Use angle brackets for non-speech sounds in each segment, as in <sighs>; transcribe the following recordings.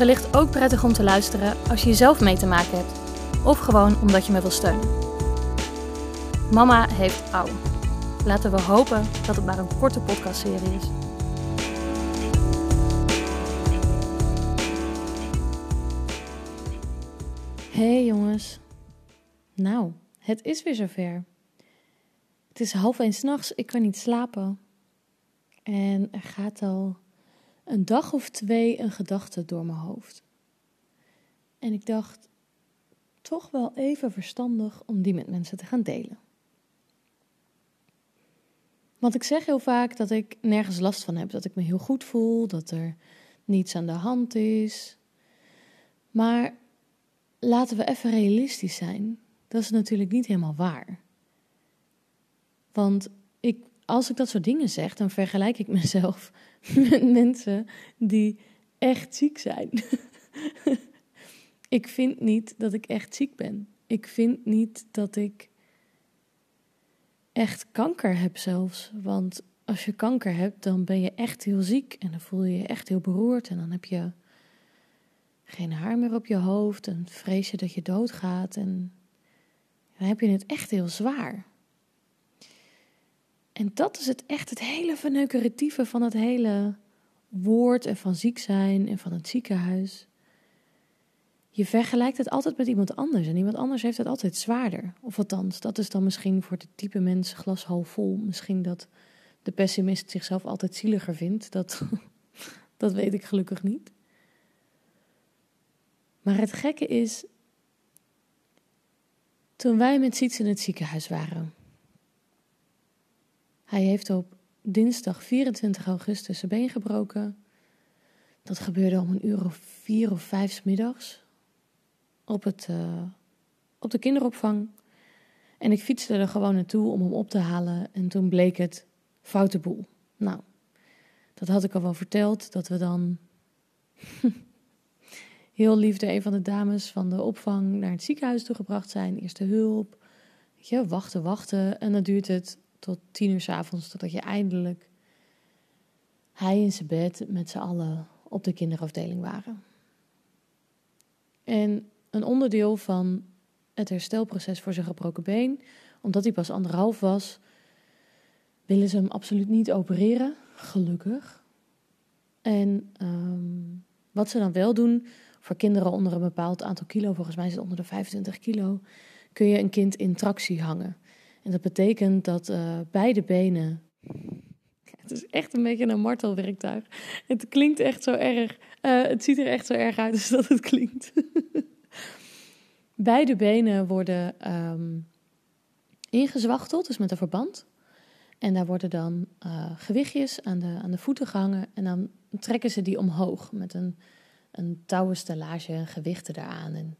wellicht ook prettig om te luisteren als je zelf mee te maken hebt. Of gewoon omdat je me wil steunen. Mama heeft ouw. Laten we hopen dat het maar een korte podcastserie is. Hey jongens. Nou, het is weer zover. Het is half één s'nachts, ik kan niet slapen. En er gaat al een dag of twee een gedachte door mijn hoofd. En ik dacht, toch wel even verstandig om die met mensen te gaan delen. Want ik zeg heel vaak dat ik nergens last van heb, dat ik me heel goed voel, dat er niets aan de hand is. Maar laten we even realistisch zijn. Dat is natuurlijk niet helemaal waar. Want ik, als ik dat soort dingen zeg, dan vergelijk ik mezelf <laughs> met mensen die echt ziek zijn. <laughs> ik vind niet dat ik echt ziek ben. Ik vind niet dat ik echt kanker heb zelfs. Want als je kanker hebt, dan ben je echt heel ziek en dan voel je je echt heel beroerd en dan heb je geen haar meer op je hoofd en vrees je dat je doodgaat en dan heb je het echt heel zwaar. En dat is het echt het hele verneukeratieve van het hele woord en van ziek zijn en van het ziekenhuis. Je vergelijkt het altijd met iemand anders en iemand anders heeft het altijd zwaarder. Of althans, dat is dan misschien voor de type mens glas half vol. Misschien dat de pessimist zichzelf altijd zieliger vindt. Dat, <laughs> dat weet ik gelukkig niet. Maar het gekke is, toen wij met Siets in het ziekenhuis waren, hij heeft op dinsdag 24 augustus zijn been gebroken. Dat gebeurde om een uur of vier of vijf middags op, het, uh, op de kinderopvang. En ik fietste er gewoon naartoe om hem op te halen. En toen bleek het foute boel. Nou, dat had ik al wel verteld. Dat we dan <laughs> heel lief door een van de dames van de opvang naar het ziekenhuis toegebracht zijn. Eerste hulp. Weet je, wachten, wachten. En dan duurt het tot tien uur s avonds, totdat je eindelijk hij in zijn bed met z'n allen op de kinderafdeling waren. En een onderdeel van het herstelproces voor zijn gebroken been, omdat hij pas anderhalf was, willen ze hem absoluut niet opereren, gelukkig. En um, wat ze dan wel doen, voor kinderen onder een bepaald aantal kilo, volgens mij is het onder de 25 kilo, kun je een kind in tractie hangen. En dat betekent dat uh, beide benen. Het is echt een beetje een martelwerktuig. Het klinkt echt zo erg. Uh, het ziet er echt zo erg uit als dat het klinkt. <laughs> beide benen worden um, ingezwachteld, dus met een verband. En daar worden dan uh, gewichtjes aan de, aan de voeten gehangen. En dan trekken ze die omhoog met een, een touwenstellage en gewichten eraan. En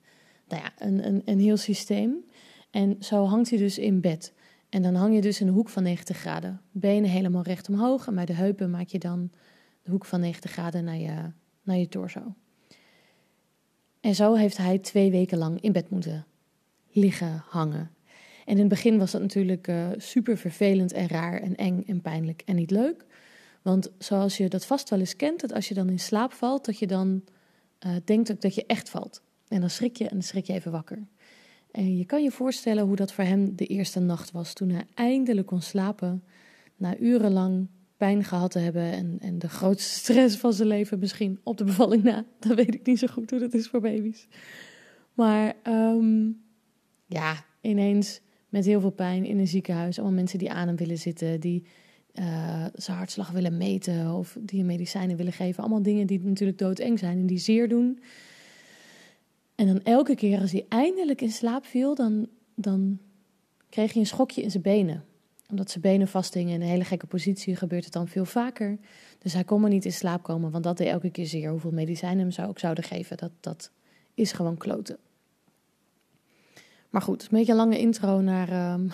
nou ja, een, een, een heel systeem. En zo hangt hij dus in bed. En dan hang je dus in een hoek van 90 graden. Benen helemaal recht omhoog. En bij de heupen maak je dan de hoek van 90 graden naar je, naar je torso. En zo heeft hij twee weken lang in bed moeten liggen, hangen. En in het begin was dat natuurlijk uh, super vervelend en raar en eng en pijnlijk en niet leuk. Want zoals je dat vast wel eens kent, dat als je dan in slaap valt, dat je dan uh, denkt ook dat je echt valt. En dan schrik je en dan schrik je even wakker. En je kan je voorstellen hoe dat voor hem de eerste nacht was toen hij eindelijk kon slapen na urenlang pijn gehad te hebben en, en de grootste stress van zijn leven misschien op de bevalling na. <laughs> Dan weet ik niet zo goed hoe dat is voor baby's. Maar um, ja, ineens met heel veel pijn in een ziekenhuis. Allemaal mensen die aan hem willen zitten, die uh, zijn hartslag willen meten of die hem medicijnen willen geven. Allemaal dingen die natuurlijk doodeng zijn en die zeer doen. En dan elke keer als hij eindelijk in slaap viel, dan, dan kreeg hij een schokje in zijn benen. omdat zijn benen vasthingen in een hele gekke positie, gebeurt het dan veel vaker. Dus hij kon maar niet in slaap komen, want dat deed elke keer zeer. Hoeveel medicijnen hem zou, ook zouden geven, dat, dat is gewoon kloten. Maar goed, een beetje een lange intro naar ehm,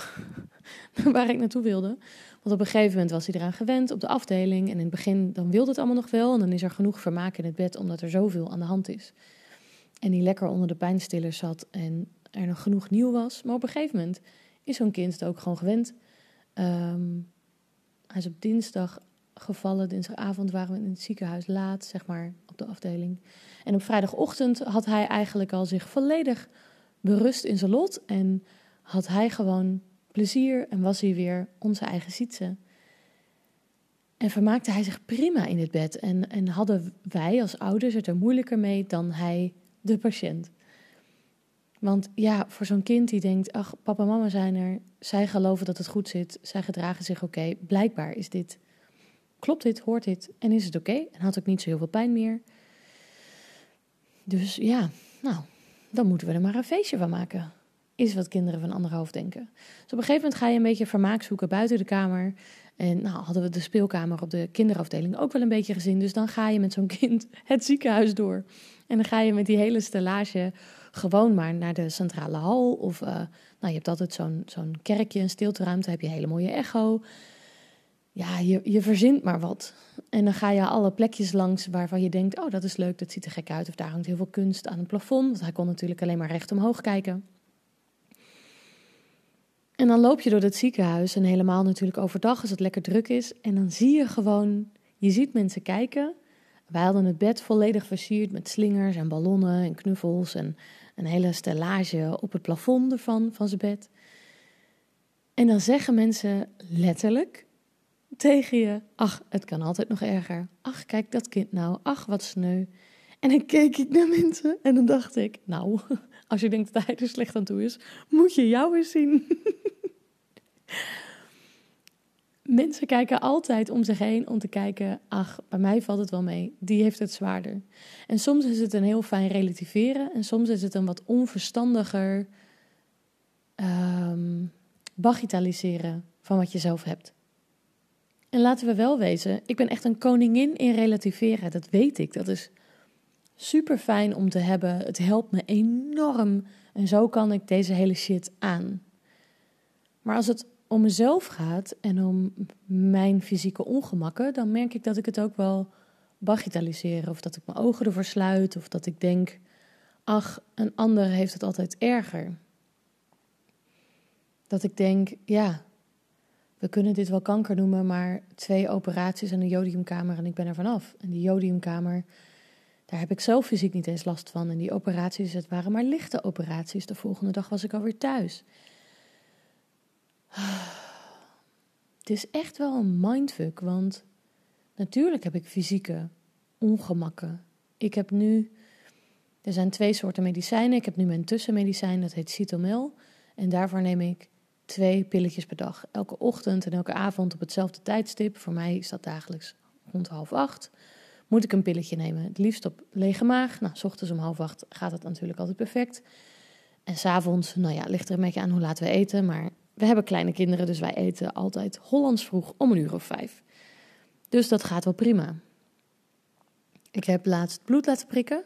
<laughs> waar ik naartoe wilde. Want op een gegeven moment was hij eraan gewend op de afdeling. En in het begin dan wilde het allemaal nog wel. En dan is er genoeg vermaak in het bed omdat er zoveel aan de hand is. En die lekker onder de pijnstillers zat en er nog genoeg nieuw was. Maar op een gegeven moment is zo'n kind het ook gewoon gewend. Ehm, hij is op dinsdag gevallen. Dinsdagavond waren we in het ziekenhuis laat, zeg maar, op de afdeling. En op vrijdagochtend had hij eigenlijk al zich volledig berust in zijn lot. En had hij gewoon plezier en was hij weer onze eigen zietse. En vermaakte hij zich prima in het bed. En, en hadden wij als ouders het er moeilijker mee dan hij, de patiënt. Want ja, voor zo'n kind die denkt: ach, papa en mama zijn er, zij geloven dat het goed zit, zij gedragen zich oké. Blijkbaar is dit, klopt dit, hoort dit en is het oké? En had ook niet zo heel veel pijn meer. Dus ja, nou, dan moeten we er maar een feestje van maken. Is wat kinderen van anderhalf denken. Dus op een gegeven moment ga je een beetje vermaak zoeken buiten de kamer. En nou hadden we de speelkamer op de kinderafdeling ook wel een beetje gezien. Dus dan ga je met zo'n kind <laughs> het ziekenhuis door. En dan ga je met die hele stellage gewoon maar naar de centrale hal. Of uh, nou, je hebt altijd zo'n zo'n kerkje, een stilteruimte, heb je een hele mooie echo. Ja, je, je verzint maar wat. En dan ga je alle plekjes langs waarvan je denkt: oh, dat is leuk, dat ziet er gek uit. Of daar hangt heel veel kunst aan het plafond. Want hij kon natuurlijk alleen maar recht omhoog kijken. En dan loop je door het ziekenhuis en helemaal natuurlijk overdag als het lekker druk is. En dan zie je gewoon, je ziet mensen kijken. Wij hadden het bed volledig versierd met slingers en ballonnen en knuffels en een hele stellage op het plafond ervan, van zijn bed. En dan zeggen mensen letterlijk tegen je: Ach, het kan altijd nog erger. Ach, kijk dat kind nou. Ach, wat sneu. En dan keek ik naar mensen en dan dacht ik: Nou, als je denkt dat hij er slecht aan toe is, moet je jou eens zien. Mensen kijken altijd om zich heen om te kijken, ach, bij mij valt het wel mee, die heeft het zwaarder. En soms is het een heel fijn relativeren en soms is het een wat onverstandiger um, bagitaliseren van wat je zelf hebt. En laten we wel wezen, ik ben echt een koningin in relativeren, dat weet ik. Dat is super fijn om te hebben. Het helpt me enorm en zo kan ik deze hele shit aan. Maar als het om mezelf gaat en om mijn fysieke ongemakken, dan merk ik dat ik het ook wel bagitaliseer. Of dat ik mijn ogen ervoor sluit. Of dat ik denk, ach, een ander heeft het altijd erger. Dat ik denk, ja, we kunnen dit wel kanker noemen, maar twee operaties en een jodiumkamer en ik ben er vanaf. En die jodiumkamer, daar heb ik zelf fysiek niet eens last van. En die operaties, het waren maar lichte operaties. De volgende dag was ik alweer thuis. Het is echt wel een mindfuck, want natuurlijk heb ik fysieke ongemakken. Ik heb nu, er zijn twee soorten medicijnen. Ik heb nu mijn tussenmedicijn, dat heet Cytomel. En daarvoor neem ik twee pilletjes per dag. Elke ochtend en elke avond op hetzelfde tijdstip. Voor mij is dat dagelijks rond half acht. Moet ik een pilletje nemen. Het liefst op lege maag. Nou, s ochtends om half acht gaat het natuurlijk altijd perfect. En s'avonds, nou ja, ligt er een beetje aan hoe laat we eten. Maar we hebben kleine kinderen, dus wij eten altijd Hollands vroeg om een uur of vijf. Dus dat gaat wel prima. Ik heb laatst bloed laten prikken.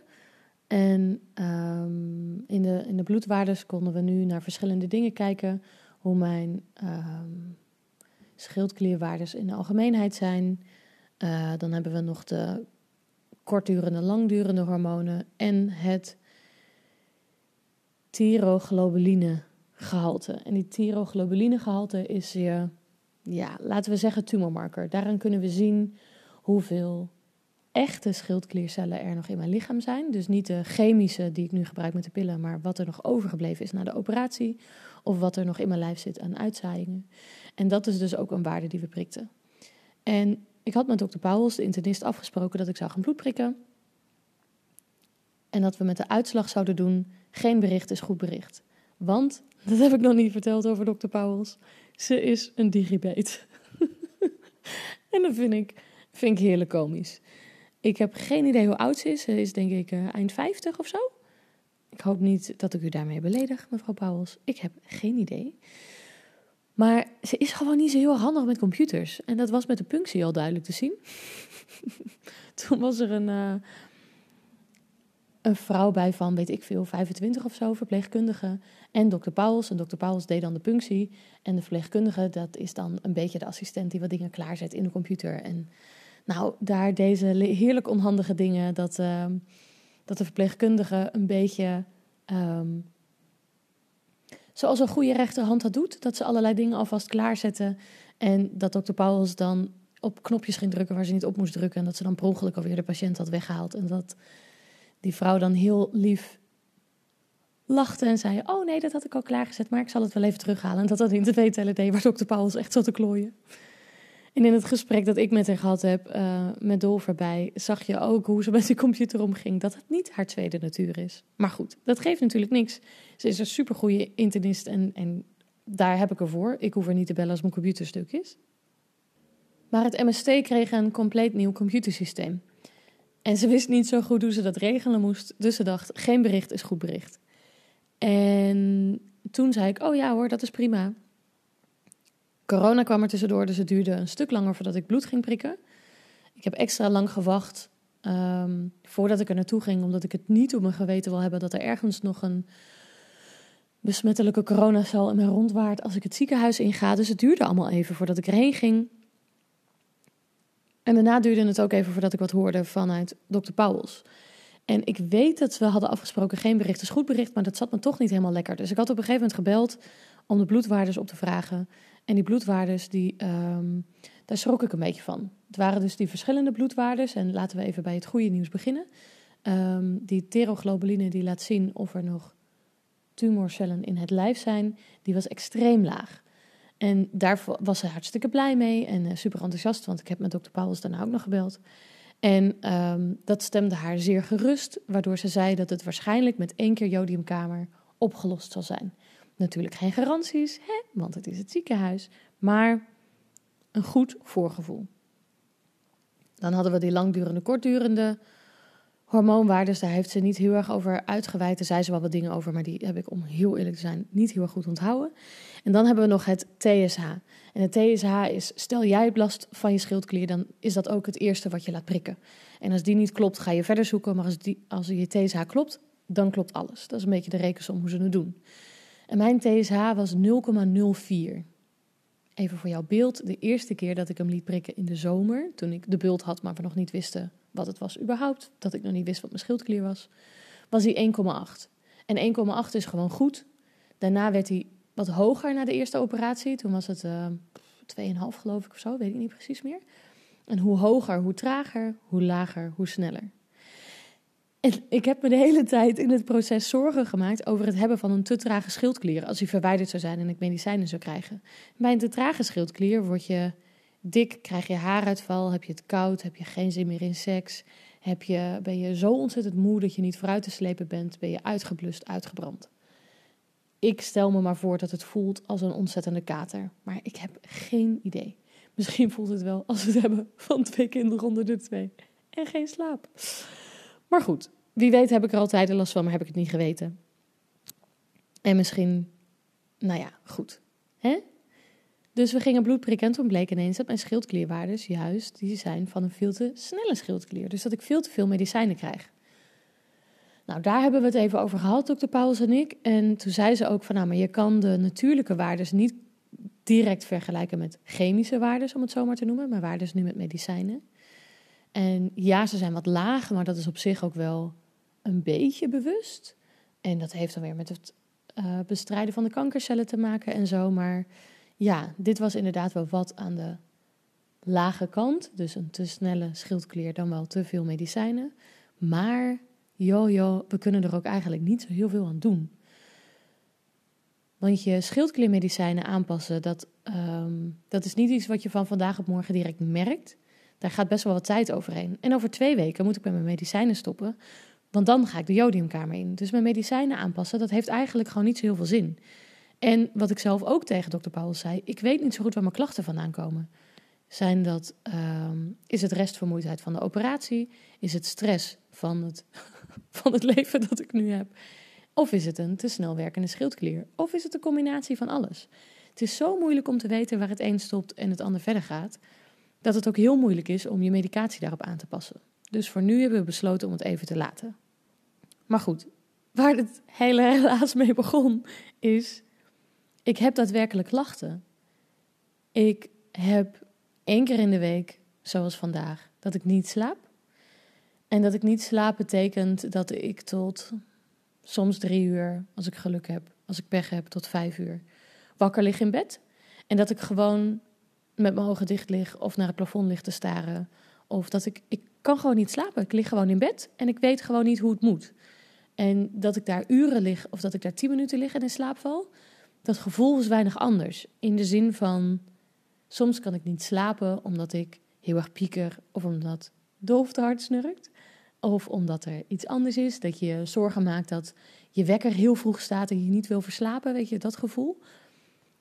En um, in, de, in de bloedwaardes konden we nu naar verschillende dingen kijken. Hoe mijn um, schildklierwaardes in de algemeenheid zijn. Uh, dan hebben we nog de kortdurende, langdurende hormonen. En het thyroglobuline gehalte. En die thyroglobuline gehalte is je, ja, laten we zeggen tumormarker. Daaraan kunnen we zien hoeveel echte schildkliercellen er nog in mijn lichaam zijn. Dus niet de chemische die ik nu gebruik met de pillen, maar wat er nog overgebleven is na de operatie. Of wat er nog in mijn lijf zit aan uitzaaiingen. En dat is dus ook een waarde die we prikten. En ik had met dokter Pauwels, de internist, afgesproken dat ik zou gaan bloed prikken. En dat we met de uitslag zouden doen: geen bericht is goed bericht. Want, <laughs> dat heb ik nog niet verteld over dokter Pauwels, ze is een digibeet. <laughs> en dat vind ik, vind ik heerlijk komisch. Ik heb geen idee hoe oud ze is. Ze is denk ik uh, eind 50 of zo. Ik hoop niet dat ik u daarmee beledig, mevrouw Pauwels. Ik heb geen idee. Maar ze is gewoon niet zo heel handig met computers. En dat was met de punctie al duidelijk te zien. <laughs> Toen was er een, uh, een vrouw bij van, weet ik veel, 25 of zo, verpleegkundige. En dokter Pauls. En dokter Pauls deed dan de punctie. En de verpleegkundige, dat is dan een beetje de assistent die wat dingen klaarzet in de computer. En nou, daar deze heerlijk onhandige dingen, dat, uh, dat de verpleegkundige een beetje... Um, zoals een goede rechterhand dat doet. Dat ze allerlei dingen alvast klaarzetten. En dat dokter Pauls dan op knopjes ging drukken waar ze niet op moest drukken. En dat ze dan per ongeluk alweer de patiënt had weggehaald. En dat die vrouw dan heel lief lachte en zei: Oh nee, dat had ik al klaargezet, maar ik zal het wel even terughalen. En dat dat in de tv deed waar dokter Pauls echt zat te klooien. En in het gesprek dat ik met haar gehad heb, uh, met Dolver bij, zag je ook hoe ze met die computer omging. Dat het niet haar tweede natuur is. Maar goed, dat geeft natuurlijk niks. Ze is een supergoeie internist en, en daar heb ik ervoor. Ik hoef er niet te bellen als mijn computer stuk is. Maar het MST kreeg een compleet nieuw computersysteem. En ze wist niet zo goed hoe ze dat regelen moest. Dus ze dacht, geen bericht is goed bericht. En toen zei ik, oh ja hoor, dat is prima. Corona kwam er tussendoor, dus het duurde een stuk langer voordat ik bloed ging prikken. Ik heb extra lang gewacht ehm, voordat ik er naartoe ging, omdat ik het niet op mijn geweten wil hebben dat er ergens nog een besmettelijke coronacel in mij rondwaart als ik het ziekenhuis inga. Dus het duurde allemaal even voordat ik erheen ging. En daarna duurde het ook even voordat ik wat hoorde vanuit dokter Pauwels. En ik weet dat we hadden afgesproken geen bericht is goed bericht, maar dat zat me toch niet helemaal lekker. Dus ik had op een gegeven moment gebeld om de bloedwaardes op te vragen. En die bloedwaardes, die, um, daar schrok ik een beetje van. Het waren dus die verschillende bloedwaardes. En laten we even bij het goede nieuws beginnen. Um, die teroglobuline die laat zien of er nog tumorcellen in het lijf zijn, die was extreem laag. En daar was ze hartstikke blij mee en uh, super enthousiast, want ik heb met dokter Pauwels daarna ook nog gebeld. En um, dat stemde haar zeer gerust, waardoor ze zei dat het waarschijnlijk met één keer jodiumkamer opgelost zal zijn. Natuurlijk geen garanties, hè, want het is het ziekenhuis, maar een goed voorgevoel. Dan hadden we die langdurende, kortdurende hormoonwaardes. Daar heeft ze niet heel erg over uitgeweid. Daar zei ze wel wat dingen over, maar die heb ik, om heel eerlijk te zijn, niet heel erg goed onthouden. En dan hebben we nog het TSH. En het TSH is, stel jij hebt last van je schildklier, dan is dat ook het eerste wat je laat prikken. En als die niet klopt, ga je verder zoeken. Maar als, die, als je TSH klopt, dan klopt alles. Dat is een beetje de rekensom hoe ze het doen. En mijn TSH was 0,04. Even voor jouw beeld, de eerste keer dat ik hem liet prikken in de zomer, toen ik de bult had, maar we nog niet wisten wat het was überhaupt, dat ik nog niet wist wat mijn schildklier was, was hij 1,8. En 1,8 is gewoon goed. Daarna werd hij wat hoger na de eerste operatie. Toen was het uh, eh, 2,5 geloof ik of zo, weet ik niet precies meer. En hoe hoger, hoe trager, hoe lager, hoe sneller. Ik heb me de hele tijd in het proces zorgen gemaakt over het hebben van een te trage schildklier als hij verwijderd zou zijn en ik medicijnen zou krijgen. Bij een te trage schildklier word je dik, krijg je haaruitval, heb je het koud, heb je geen zin meer in seks, heb je, ben je zo ontzettend moe dat je niet vooruit te slepen bent, ben je uitgeblust, uitgebrand. Ik stel me maar voor dat het voelt als een ontzettende kater, maar ik heb geen idee. Misschien voelt het wel als we het <laughs> hebben van twee kinderen onder de twee en geen slaap. Maar goed, wie weet heb ik er altijd last van, maar heb ik het niet geweten. En misschien, nou ja, goed. Hè? Dus we gingen bloed prikken en toen bleek ineens dat mijn schildklierwaardes juist die zijn van een veel te snelle schildklier. Dus dat ik veel te veel medicijnen krijg. Nou, daar hebben we het even over gehad, dokter Pauls en ik. En toen zei ze ook van, nou, maar je kan de natuurlijke waardes niet direct vergelijken met chemische waardes, om het zo maar te noemen, maar waardes nu met medicijnen. En ja, ze zijn wat laag, maar dat is op zich ook wel een beetje bewust. En dat heeft dan weer met het uh, bestrijden van de kankercellen te maken en zo. Maar ja, dit was inderdaad wel wat aan de lage kant. Dus een te snelle schildklier, dan wel te veel medicijnen. Maar joh, we kunnen er ook eigenlijk niet zo heel veel aan doen. Want je schildkliermedicijnen aanpassen, dat, um, dat is niet iets wat je van vandaag op morgen direct merkt. Daar gaat best wel wat tijd overheen. En over twee weken moet ik bij mijn medicijnen stoppen. Want dan ga ik de jodiumkamer in. Dus mijn medicijnen aanpassen, dat heeft eigenlijk gewoon niet zo heel veel zin. En wat ik zelf ook tegen dokter Paul zei, ik weet niet zo goed waar mijn klachten vandaan komen. Zijn dat, um, is het restvermoeidheid van de operatie? Is het stress van het, <laughs> van het leven dat ik nu heb? Of is het een te snel werkende schildklier? Of is het een combinatie van alles? Het is zo moeilijk om te weten waar het een stopt en het ander verder gaat, dat het ook heel moeilijk is om je medicatie daarop aan te passen. Dus voor nu hebben we besloten om het even te laten. Maar goed, waar het hele <laughs> helaas mee begon, is: ik heb daadwerkelijk klachten. Ik heb één keer in de week, zoals vandaag, dat ik niet slaap. En dat ik niet slaap betekent dat ik tot soms drie uur, als ik geluk heb, als ik pech heb, tot vijf uur wakker lig in bed. En dat ik gewoon met mijn ogen dicht lig of naar het plafond lig te staren. Of dat ik, ik kan gewoon niet slapen. Ik lig gewoon in bed en ik weet gewoon niet hoe het moet. En dat ik daar uren lig of dat ik daar tien minuten lig en in slaap val, dat gevoel is weinig anders. In de zin van, soms kan ik niet slapen omdat ik heel erg pieker of omdat de hoofd hard snurkt. Of omdat er iets anders is, dat je zorgen maakt dat je wekker heel vroeg staat en je niet wil verslapen, weet je, dat gevoel.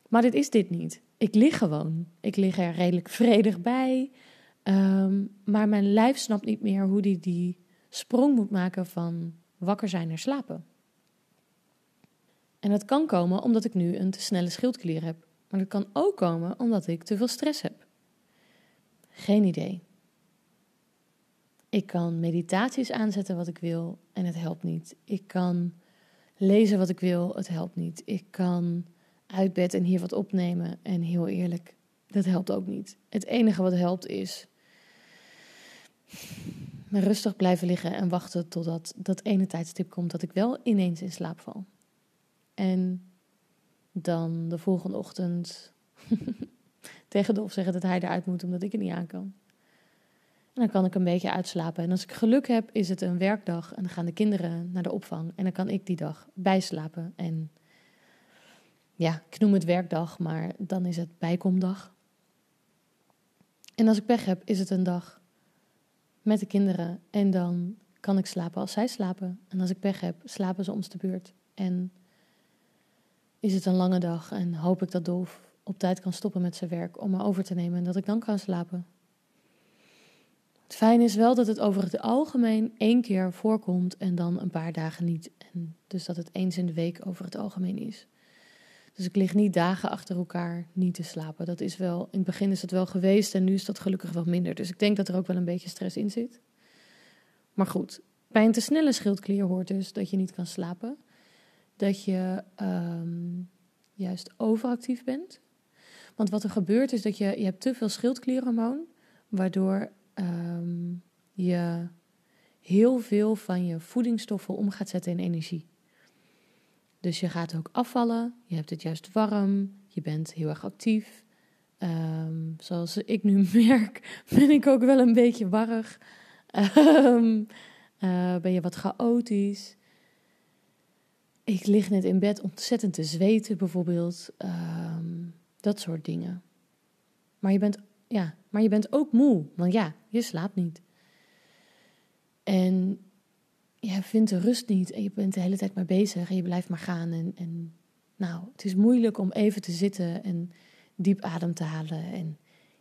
Maar dit is dit niet. Ik lig gewoon. Ik lig er redelijk vredig bij. Ehm, maar mijn lijf snapt niet meer hoe die die sprong moet maken van wakker zijn naar slapen. En dat kan komen omdat ik nu een te snelle schildklier heb. Maar dat kan ook komen omdat ik te veel stress heb. Geen idee. Ik kan meditaties aanzetten wat ik wil en het helpt niet. Ik kan lezen wat ik wil, het helpt niet. Ik kan uit bed en hier wat opnemen en heel eerlijk, dat helpt ook niet. Het enige wat helpt is rustig blijven liggen en wachten totdat dat ene tijdstip komt dat ik wel ineens in slaap val. En dan de volgende ochtend <laughs> tegen Dolf zeggen dat hij eruit moet omdat ik er niet aan kan. En dan kan ik een beetje uitslapen. En als ik geluk heb, is het een werkdag en dan gaan de kinderen naar de opvang. En dan kan ik die dag bijslapen. En ja, ik noem het werkdag, maar dan is het bijkomdag. En als ik pech heb, is het een dag met de kinderen. En dan kan ik slapen als zij slapen. En als ik pech heb, slapen ze ons de beurt. En is het een lange dag en hoop ik dat Dolf op tijd kan stoppen met zijn werk om me over te nemen en dat ik dan kan slapen. Het fijne is wel dat het over het algemeen één keer voorkomt en dan een paar dagen niet. En dus dat het eens in de week over het algemeen is. Dus ik lig niet dagen achter elkaar niet te slapen. Dat is wel, in het begin is het wel geweest en nu is dat gelukkig wat minder. Dus ik denk dat er ook wel een beetje stress in zit. Maar goed, bij een te snelle schildklier hoort dus dat je niet kan slapen. Dat je um, juist overactief bent. Want wat er gebeurt is dat je, je hebt te veel schildklierhormoon, waardoor um, je heel veel van je voedingsstoffen om gaat zetten in energie. Dus je gaat ook afvallen, je hebt het juist warm, je bent heel erg actief. Um, zoals ik nu <laughs> merk, ben ik ook wel een beetje warrig. Um, uh, ben je wat chaotisch. Ik lig net in bed ontzettend te zweten, bijvoorbeeld. Um, dat soort dingen. Maar je, bent, ja, maar je bent ook moe, want ja, je slaapt niet. En je vindt de rust niet en je bent de hele tijd maar bezig en je blijft maar gaan. En, en nou, het is moeilijk om even te zitten en diep adem te halen en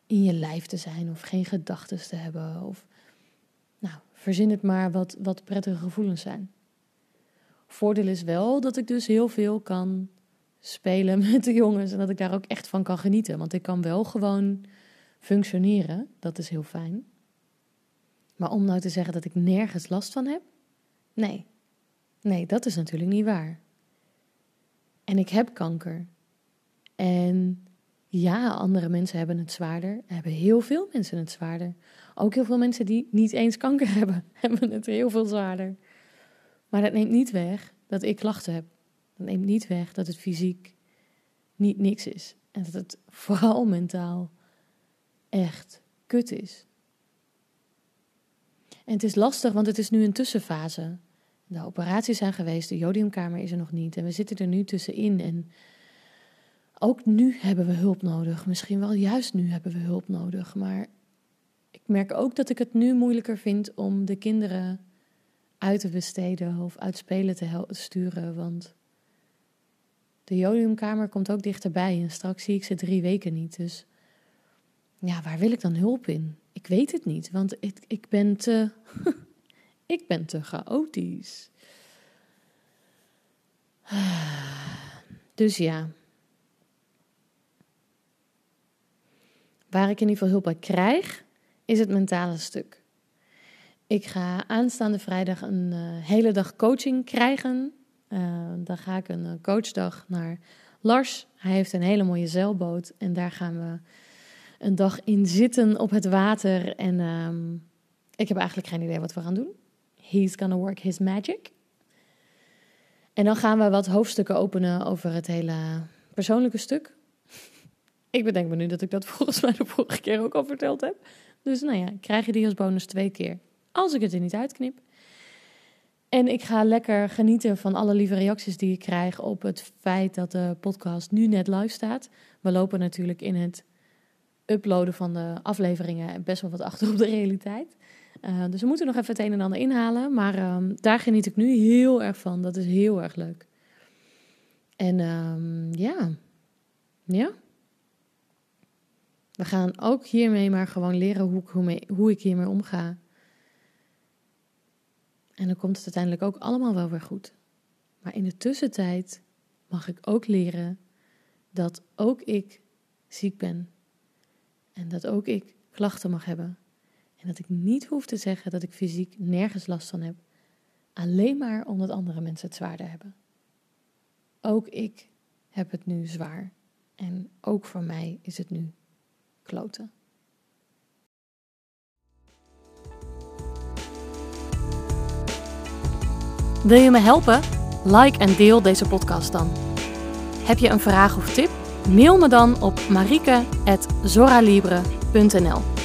in je lijf te zijn of geen gedachten te hebben. Of, nou, verzin het maar wat, wat prettige gevoelens zijn. Voordeel is wel dat ik dus heel veel kan spelen <laughs> met de jongens en dat ik daar ook echt van kan genieten. Want ik kan wel gewoon functioneren, dat is heel fijn. Maar om nou te zeggen dat ik nergens last van heb, Nee, nee, dat is natuurlijk niet waar. En ik heb kanker. En ja, andere mensen hebben het zwaarder. Hebben heel veel mensen het zwaarder. Ook heel veel mensen die niet eens kanker <laughs> hebben, hebben het heel veel zwaarder. Maar dat neemt niet weg dat ik klachten heb. Dat neemt niet weg dat het fysiek niet niks is. En dat het <laughs> vooral mentaal echt kut is. En het is lastig, want het is nu een tussenfase. De operaties zijn geweest, de jodiumkamer is er nog niet en we zitten er nu tussenin. En ook nu hebben we hulp nodig. Misschien wel juist nu hebben we hulp nodig. Maar ik merk ook dat ik het nu moeilijker vind om de kinderen uit te besteden of uit spelen te sturen. Want de jodiumkamer komt ook dichterbij en straks zie ik ze drie weken niet. Dus ja, waar wil ik dan hulp in? Ik weet het niet, want ik, ik ben te. Ik ben te chaotisch. <sighs> Dus ja. waar ik in ieder geval hulp bij krijg, is het mentale stuk. Ik ga aanstaande vrijdag een uh, hele dag coaching krijgen. Uh, dan ga ik een uh, coachdag naar Lars. Hij heeft een hele mooie zeilboot en daar gaan we een dag in zitten op het water. En um, ik heb eigenlijk geen idee wat we gaan doen. He's gonna work his magic. En dan gaan we wat hoofdstukken openen over het hele persoonlijke stuk. <laughs> Ik bedenk me nu dat ik dat <laughs> volgens mij de vorige keer ook al verteld heb. Dus nou ja, krijg je die als bonus twee keer. Als ik het er niet uitknip. En ik ga lekker genieten van alle lieve reacties die ik krijg op het feit dat de podcast nu net live staat. We lopen natuurlijk in het uploaden van de afleveringen best wel wat achter op de realiteit. Uh, dus we moeten nog even het een en ander inhalen. Maar um, daar geniet ik nu heel erg van. Dat is heel erg leuk. En um, ja, ja. We gaan ook hiermee maar gewoon leren hoe hoe ik hiermee omga. En dan komt het uiteindelijk ook allemaal wel weer goed. Maar in de tussentijd mag ik ook leren dat ook ik ziek ben. En dat ook ik klachten mag hebben. En dat ik niet hoef te zeggen dat ik fysiek nergens last van heb. Alleen maar omdat andere mensen het zwaarder hebben. Ook ik heb het nu zwaar. En ook voor mij is het nu kloten. Wil je me helpen? Like en deel deze podcast dan. Heb je een vraag of tip? Mail me dan op marike.zoralibre.nl